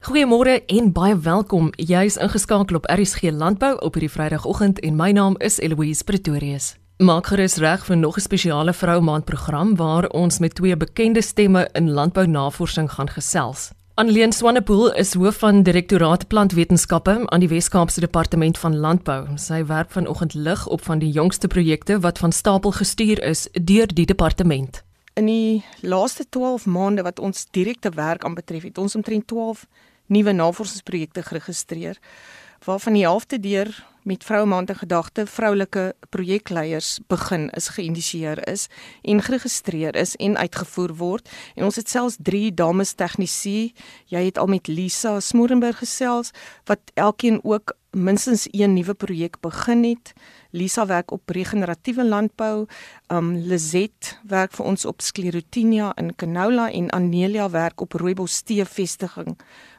Goeiemôre en baie welkom. Jy is ingeskakel op RSG Landbou op hierdie Vrydagoggend en my naam is Eloise Pretorius. Maak gerus reg vir nog 'n spesiale vrou maand program waar ons met twee bekende stemme in landbounavorsing gaan gesels. Anneleen Swanepoel is hoof van Direktoraat Plantwetenskappe aan die Wes-Kaapse Departement van Landbou. Sy werk vanoggend lig op van die jongste projekte wat van stapel gestuur is deur die departement. In die laaste 12 maande wat ons direkte werk aanbetref, het ons omtrent 12 nuwe navorsingsprojekte geregistreer waarvan die helfte deur met vroue maand in gedagte vroulike projekleiers begin is geïnisieer is en geregistreer is en uitgevoer word. En ons het selfs 3 dames tegnisi. Jy het al met Lisa Smorenburg gesels wat elkeen ook minstens een nuwe projek begin het. Lisa werk op regeneratiewe landbou. Um Lizet werk vir ons op sklerotinia in canola en Anelia werk op rooibos tee vestiging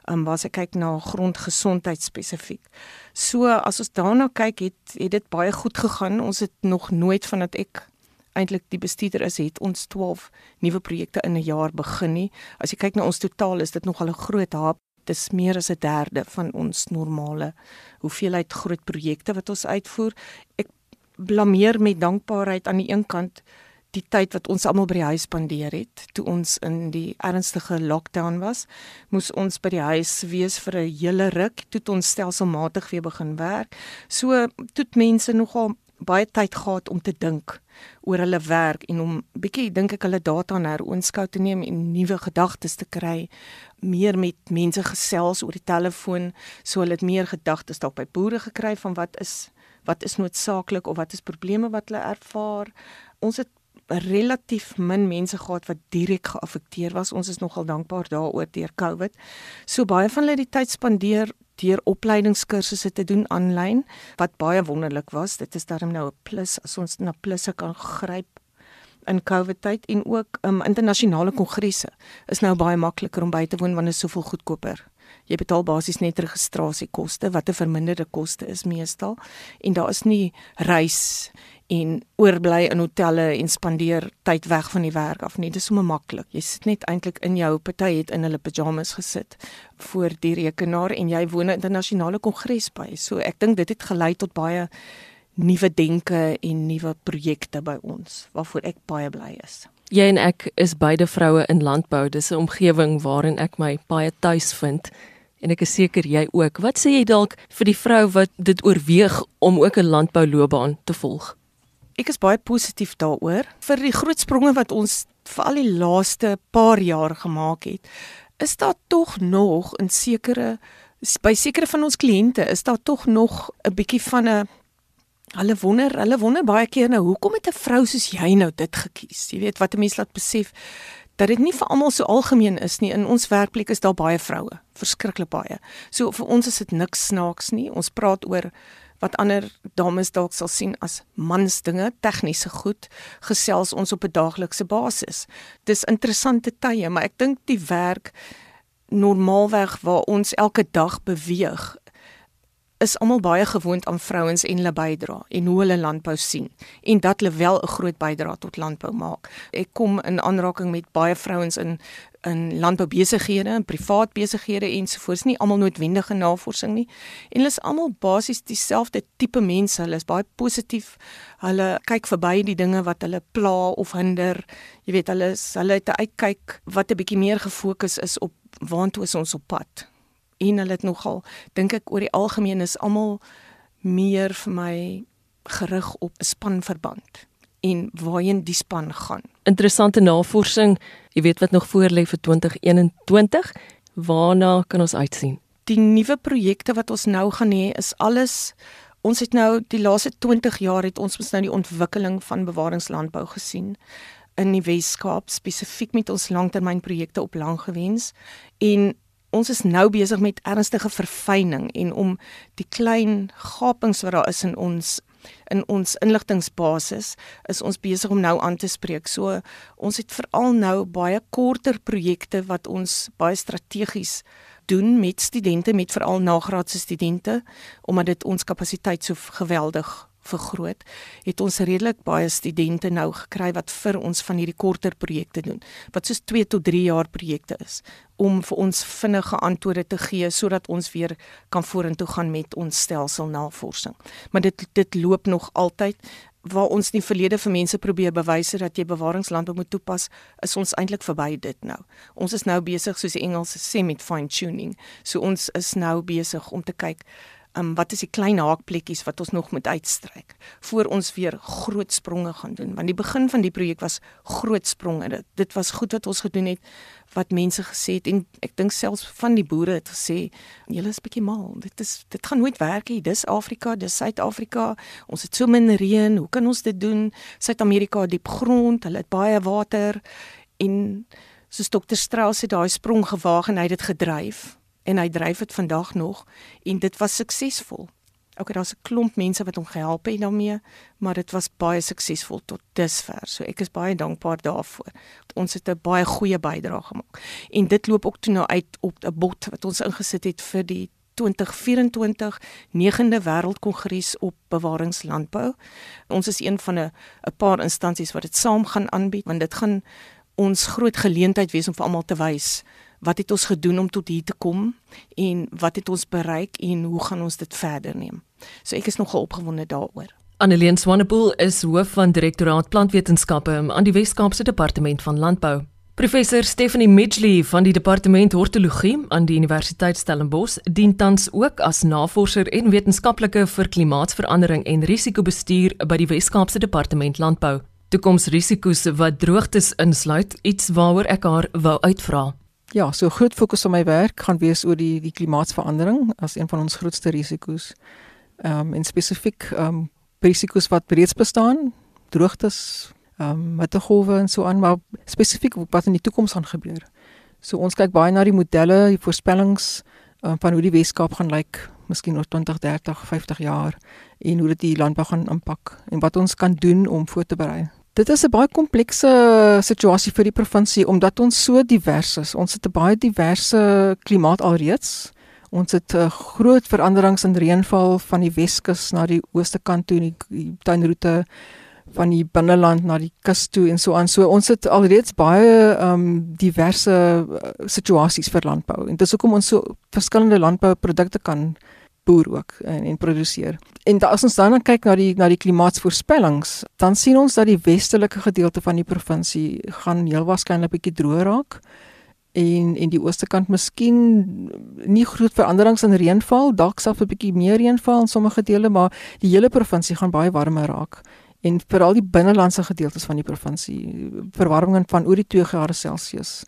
um, waar sy kyk na grondgesondheid spesifiek. So as ons daarna kyk, het het dit baie goed gegaan. Ons het nog nooit vandat ek eintlik die bestuurder is, het ons 12 nuwe projekte in 'n jaar begin nie. As jy kyk na ons totaal is dit nog al 'n groot hap. Dit is meer as 'n derde van ons normale hoeveelheid groot projekte wat ons uitvoer. Ek blameer met dankbaarheid aan die een kant die tyd wat ons almal by die huis spandeer het toe ons in die ernstige lockdown was, moes ons by die huis wees vir 'n hele ruk toe ons stelselmatig weer begin werk. So toe mense nogal baie tyd gehad om te dink oor hulle werk en om bietjie dink ek hulle data na heroonskou te neem en nuwe gedagtes te kry, meer met mense gesels oor die telefoon, so hulle het meer gedagtes dalk by boere gekry van wat is wat is noodsaaklik of wat is probleme wat hulle ervaar. Ons het relatief min mense gehad wat direk geaffekteer was. Ons is nogal dankbaar daaroor deur COVID. So baie van hulle het die tyd spandeer deur opleidingskursusse te doen aanlyn wat baie wonderlik was. Dit is darm nou 'n plus as ons na plusse kan gryp in COVID tyd en ook um, internasionale kongresse is nou baie makliker om by te woon want dit is soveel goedkoper. Jy betaal basies net registrasiekoste wat 'n verminderde koste is meestal en daar is nie reis en oorbly in hotelle en spandeer tyd weg van die werk af nie. Dit is sommer maklik. Jy sit net eintlik in jou party het in hulle pyjamas gesit voor die rekenaar en jy woon 'n internasionale kongres by. So ek dink dit het gelei tot baie nuwe denke en nuwe projekte by ons waarvoor ek baie bly is. Jy en ek is beide vroue in landbou. Dis 'n omgewing waarin ek my baie tuis vind en ek is seker jy ook. Wat sê jy dalk vir die vrou wat dit oorweeg om ook 'n landbouloopbaan te volg? Ek is baie positief daaroor vir die groot spronge wat ons vir al die laaste paar jaar gemaak het. Is daar tog nog in sekere by sekere van ons kliënte is daar tog nog 'n bietjie van 'n hulle wonder, hulle wonder baie keer nou hoekom het 'n vrou soos jy nou dit gekies? Jy weet wat 'n mens laat besef dat dit nie vir almal so algemeen is nie. In ons werkplek is daar baie vroue, verskriklik baie. So vir ons is dit niks snaaks nie. Ons praat oor wat ander dames dalk sal sien as mansdinge, tegniese goed, gesels ons op 'n daaglikse basis. Dis interessante tye, maar ek dink die werk normaalweg waar ons elke dag beweeg is almal baie gewoond aan vrouens en hulle bydra en hoe hulle landbou sien en dat hulle wel 'n groot bydrae tot landbou maak. Ek kom in aanraking met baie vrouens in in landboubesighede en privaat besighede ensovoorts nie almal noodwendige navorsing nie. En hulle is almal basies dieselfde tipe mense. Hulle is baie positief. Hulle kyk verby die dinge wat hulle pla of hinder. Jy weet hulle is, hulle het 'n uitkyk wat 'n bietjie meer gefokus is op waantoe is ons op pad. En hulle het nogal dink ek oor die algemeen is almal meer vir my gerig op 'n spanverband en waarheen die span gaan. Interessante navorsing, jy weet wat nog voor lê vir 2021, waarna kan ons uitsien? Die nuwe projekte wat ons nou gaan hê is alles ons het nou die laaste 20 jaar het ons mos nou die ontwikkeling van bewaringslandbou gesien in die Weskaap spesifiek met ons langtermynprojekte op langgewens en ons is nou besig met ernstige verfyning en om die klein gapings wat daar is in ons in ons inligtingbasis is ons besig om nou aan te spreek. So ons het veral nou baie korter projekte wat ons baie strategies doen met studente met veral nagraadse studente omdat dit ons kapasiteit so geweldig vergroot, het ons redelik baie studente nou gekry wat vir ons van hierdie korter projekte doen, wat soos 2 tot 3 jaar projekte is om vir ons vinnige antwoorde te gee sodat ons weer kan vorentoe gaan met ons stelselnavorsing. Maar dit dit loop nog altyd waar ons in die verlede vir mense probeer bewys dat jy bewaringslandbou moet toepas, is ons eintlik verby dit nou. Ons is nou besig soos die Engelse sê met fine tuning. So ons is nou besig om te kyk um, wat is die klein haakplekkies wat ons nog moet uitstryk voor ons weer groot spronge gaan doen? Want die begin van die projek was groot spronge. Dit, dit was goed wat ons gedoen het wat mense gesê het en ek dink selfs van die boere het gesê julle is bietjie mal. Dit is dit gaan nooit werk hier. Dis Afrika dis Suid-Afrika. Ons het so min reën. Hoe kan ons dit doen? Suid-Amerika diep grond. Hulle het baie water. En so Dr. Strauss het daai sprong gewaag en hy het dit gedryf en hy dryf dit vandag nog en dit was suksesvol. OK, daar's 'n klomp mense wat hom gehelp het daarmee, maar dit was baie suksesvol tot dusver. So ek is baie dankbaar daarvoor. Ons het 'n baie goeie bydrae gemaak. En dit loop ook toe nou uit op 'n bot wat ons ingesit het vir die 2024 9de wêreldkongres op bewaringslandbou. Ons is een van 'n 'n paar instansies wat dit saam gaan aanbied want dit gaan ons groot geleentheid wees om vir almal te wys wat het ons gedoen om tot hier te kom en wat het ons bereik en hoe gaan ons dit verder neem. So ek is nogal opgewonde daaroor. Annelie Swanepoel is hoof van direktoraat plantwetenskappe aan die Wes-Kaapse Departement van Landbou. Professor Stephanie Midgley van die Departement Hortologie aan die Universiteit Stellenbosch dien tans ook as navorser en wetenskaplike vir klimaatsverandering en risikobestuur by die Wes-Kaapse Departement Landbou. Toekomsrisiko's wat droogtes insluit, iets waaroor ek haar wou uitvra. Ja, so groot fokus op my werk gaan wees oor die die klimaatsverandering as een van ons grootste risiko's. Ehm um, en spesifiek ehm um, risiko's wat reeds bestaan, droogtes, ehm um, hittegolwe en so aan, maar spesifiek wat in die toekoms gaan gebeur. So ons kyk baie na die modelle, die voorspellings um, van hoe die Weskaap gaan lyk, miskien oor 20, 30, 50 jaar en hoe dit die landbou gaan impak en wat ons kan doen om voor te berei. Dit is 'n baie komplekse situasie vir die provinsie omdat ons so divers is. Ons het 'n baie diverse klimaat alreeds. Ons het uh, groot veranderings in reënval van die Weskus na die ooste kant toe, die, die tuinroete van die binneland na die kus toe en so aan. So ons het alreeds baie ehm um, diverse uh, situasies vir landbou. En dis hoekom ons so verskillende landbouprodukte kan boer ook en en produseer. En da, as ons dan kyk na die na die klimaatsvoorspellings, dan sien ons dat die westelike gedeelte van die provinsie gaan heel waarskynlik bietjie droër raak en en die ooste kant miskien nie groot veranderings in reënval, dalk selfs 'n bietjie meer reënval in sommige dele, maar die hele provinsie gaan baie warmer raak en veral die binnelandse gedeeltes van die provinsie verwarming van oor die 2 grade Celsius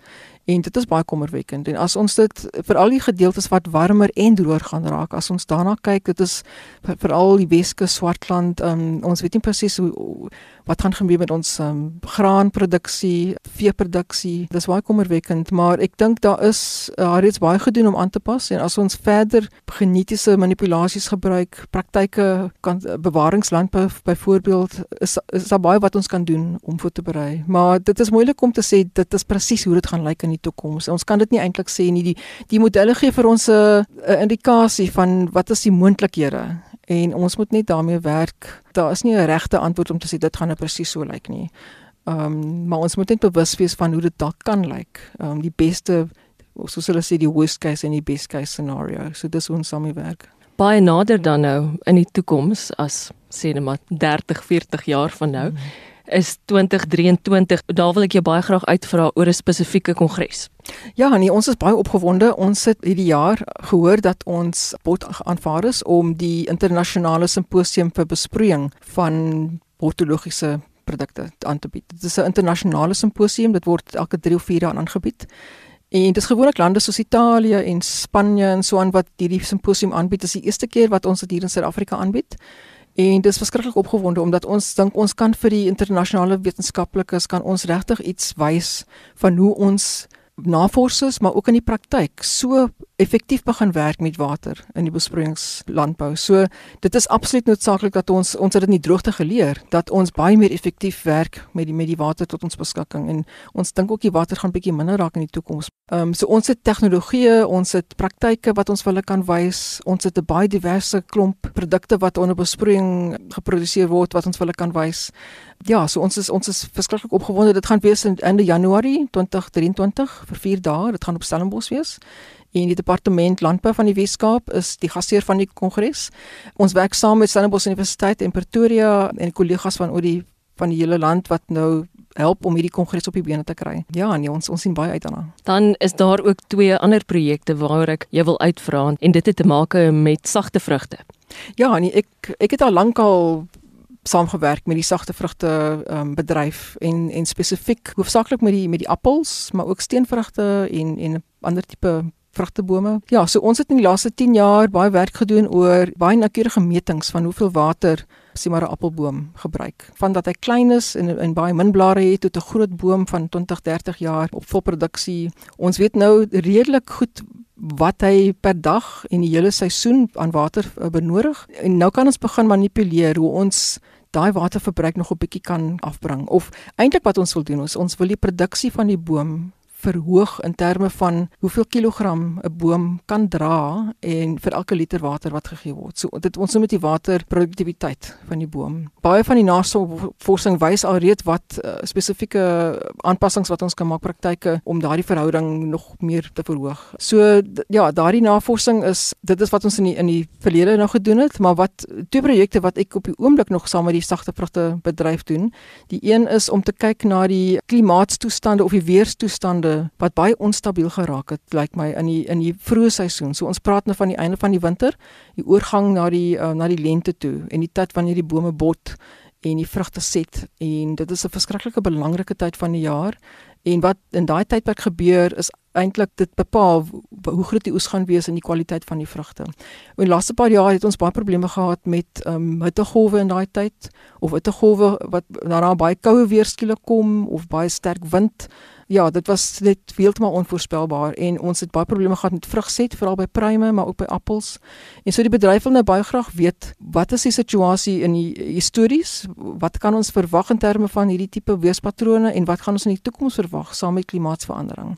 En dit is baie kommerwekkend. En as ons dit vir al die gedeeltes wat warmer en droër gaan raak, as ons daarna kyk, dit is veral die Weskus, Swartland, um, ons weet nie presies hoe wat gaan gebeur met ons um, graanproduksie, veeproduksie. Dis baie kommerwekkend, maar ek dink daar is uh, reeds baie gedoen om aan te pas en as ons verder genetiese manipulasies gebruik, praktyke kan bewaringslandbou byvoorbeeld is is daar baie wat ons kan doen om voor te berei. Maar dit is moeilik om te sê dit is presies hoe dit gaan lyk in die toekoms. Ons kan dit nie eintlik sê nie. Die die modelle gee vir ons 'n indikasie van wat is die moontlikhede en ons moet net daarmee werk. Daar is nie 'n regte antwoord om te sê dit gaan nou presies so lyk nie. Ehm um, maar ons moet net bewus wees van hoe dit dalk kan lyk. Ehm um, die beste soos hulle sê die worst case en die best case scenario. So dis ons saam werk. Baie nader dan nou in die toekoms as sê net maar 30, 40 jaar van nou. Hmm is 2023. Daar wil ek jou baie graag uitvra oor 'n spesifieke kongres. Ja, nee, ons is baie opgewonde. Ons het hierdie jaar gehoor dat ons pot aanvaar is om die internasionale simposium vir besproeiing van botologiese produkte aan te bied. Dit is 'n internasionale simposium. Dit word elke 3 of 4 jaar aangebied. En dit is gewoonlik lande soos Italië en Spanje en so aan wat hierdie simposium aanbied. Dit is die eerste keer wat ons dit hier in Suid-Afrika aanbied. En dis verskriklik opgewonde omdat ons dink ons kan vir die internasionale wetenskaplikes kan ons regtig iets wys van hoe ons navorsers maar ook in die praktyk so effektief begin werk met water in die besproeiingslandbou. So dit is absoluut noodsaaklik dat ons ons het dit in die droogte geleer dat ons baie meer effektief werk met die met die water tot ons beskikking en ons dink ook die water gaan bietjie minder raak in die toekoms. Ehm um, so ons het tegnologieë, ons het praktyke wat ons hulle kan wys. Ons het 'n baie diverse klomp produkte wat onder besproeiing geproduseer word wat ons hulle kan wys. Ja, so ons is ons is verskriklik opgewonde. Dit gaan wees in einde Januarie 2023 vir 4 dae. Dit gaan op Stellenbosch wees en die departement landbou van die Weskaap is die gasheer van die kongres. Ons werk saam met Stellenbosch Universiteit en Pretoria en kollegas van oor die van die hele land wat nou help om hierdie kongres op die bene te kry. Ja, nee, ons ons sien baie uit daarna. Dan is daar ook twee ander projekte waar ek jy wil uitvra en dit het te maak met sagte vrugte. Ja, nee, ek ek het al lankal saamgewerk met die sagte vrugte um, bedryf en en spesifiek hoofsaaklik met die met die appels, maar ook steenvrugte en en ander tipe vrugtebome. Ja, so ons het in die laaste 10 jaar baie werk gedoen oor baie noukeurige metings van hoeveel water sien maar 'n appelboom gebruik. Van dat hy klein is en en baie min blare het tot 'n groot boom van 20, 30 jaar op volproduksie. Ons weet nou redelik goed wat hy per dag en die hele seisoen aan water uh, benodig. En nou kan ons begin manipuleer hoe ons daai waterverbruik nog 'n bietjie kan afbring. Of eintlik wat ons wil doen is ons wil die produksie van die boom verhoog in terme van hoeveel kilogram 'n boom kan dra en vir elke liter water wat gegee word. So dit ons noem dit die waterproduktiwiteit van die boom. Baie van die navorsing wys alreeds wat uh, spesifieke aanpassings wat ons kan maak praktyke om daardie verhouding nog meer te verhoog. So ja, daardie navorsing is dit is wat ons in die in die verlede nou gedoen het, maar wat twee projekte wat ek op die oomblik nog saam met die sagte vrugte bedryf doen. Die een is om te kyk na die klimaatstoestande of die weerstoestande wat baie onstabiel geraak het, lyk like my in die in die vroeë seisoen. So ons praat nou van die einde van die winter, die oorgang na die uh, na die lente toe en die tyd wanneer die bome bot en die vrugte set en dit is 'n verskriklike belangrike tyd van die jaar en wat in daai tydperk gebeur is eintlik dit bepaal hoe groot die oes gaan wees en die kwaliteit van die vrugte. In die laaste paar jaar het ons baie probleme gehad met ehm um, hittegolwe in daai tyd of hittegolwe wat daarna baie koue weer skielik kom of baie sterk wind ja, dit was net heeltemal onvoorspelbaar en ons het baie probleme gehad met vrugset, veral by pruime, maar ook by appels. En so die bedryf wil nou baie graag weet, wat is die situasie in die histories? Wat kan ons verwag in terme van hierdie tipe weerspatrone en wat gaan ons in die toekoms verwag saam met klimaatsverandering?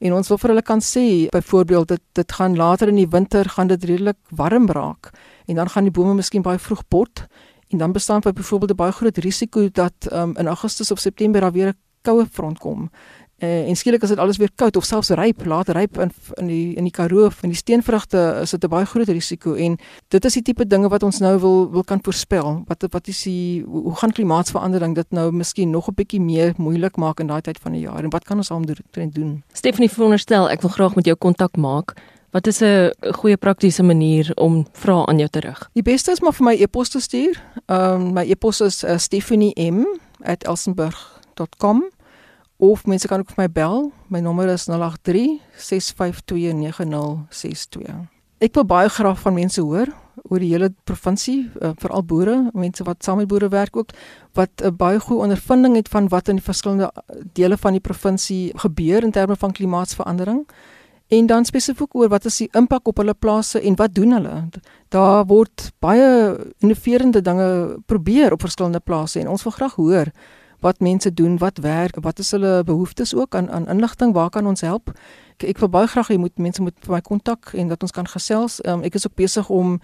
En ons wil vir hulle kan sê, byvoorbeeld dit dit gaan later in die winter gaan dit redelik warm raak en dan gaan die bome miskien baie vroeg bot en dan bestaan byvoorbeeld 'n baie groot risiko dat um, in Augustus of September daar weer 'n koue front kom. Uh, en skielik as dit alles weer koud of selfs ryp, laat ryp in in die in die Karoo en die steenvrugte is dit 'n baie groot risiko en dit is die tipe dinge wat ons nou wil wil kan voorspel. Wat wat is die hoe gaan klimaatsverandering dit nou miskien nog 'n bietjie meer moeilik maak in daai tyd van die jaar en wat kan ons aan doen? Stephanie veronderstel ek wil graag met jou kontak maak. Wat is 'n goeie praktiese manier om vrae aan jou te rig? Die beste is maar vir my e-pos te stuur. Ehm um, my e-pos is uh, stephanie.m@elsenburg.com of mense kan ook vir my bel. My nommer is 083 652 9062. Ek wil baie graag van mense hoor oor die hele provinsie, uh, veral boere, mense wat saam met boere werk ook wat 'n uh, baie goeie ondervinding het van wat in die verskillende eh, dele van die provinsie gebeur in terme van klimaatsverandering en dan spesifiek oor wat is die impak op hulle plase en wat doen hulle? Daar word baie innoverende dinge probeer op verskillende plase en ons wil graag hoor wat mense doen, wat werk, wat is hulle behoeftes ook aan aan inligting, waar kan ons help? Ek, ek wil baie graag hê moet mense moet vir my kontak en dat ons kan gesels. Um, ek is ook besig om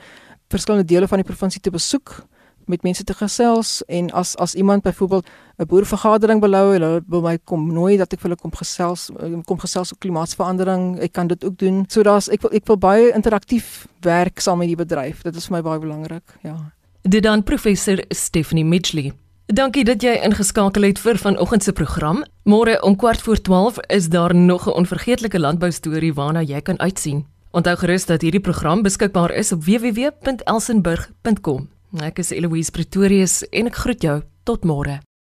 verskillende dele van die provinsie te besoek met mense te gesels en as as iemand byvoorbeeld 'n boervergadering belou en hulle wil my kom nooi dat ek vir hulle kom gesels kom gesels oor klimaatsverandering ek kan dit ook doen so daar's ek wil ek wil baie interaktief werk saam met die bedryf dit is vir my baie belangrik ja dit dan professor Stephanie Mitchley Dankie dat jy ingeskakel het vir vanoggend se program. Môre om kwart voor 12 is daar nog 'n onvergeetlike landbou storie waarna jy kan uitsien. Onthou gerus dat hierdie program beskikbaar is op www.elsenburg.com. Ek is Eloise Pretorius en ek groet jou tot môre.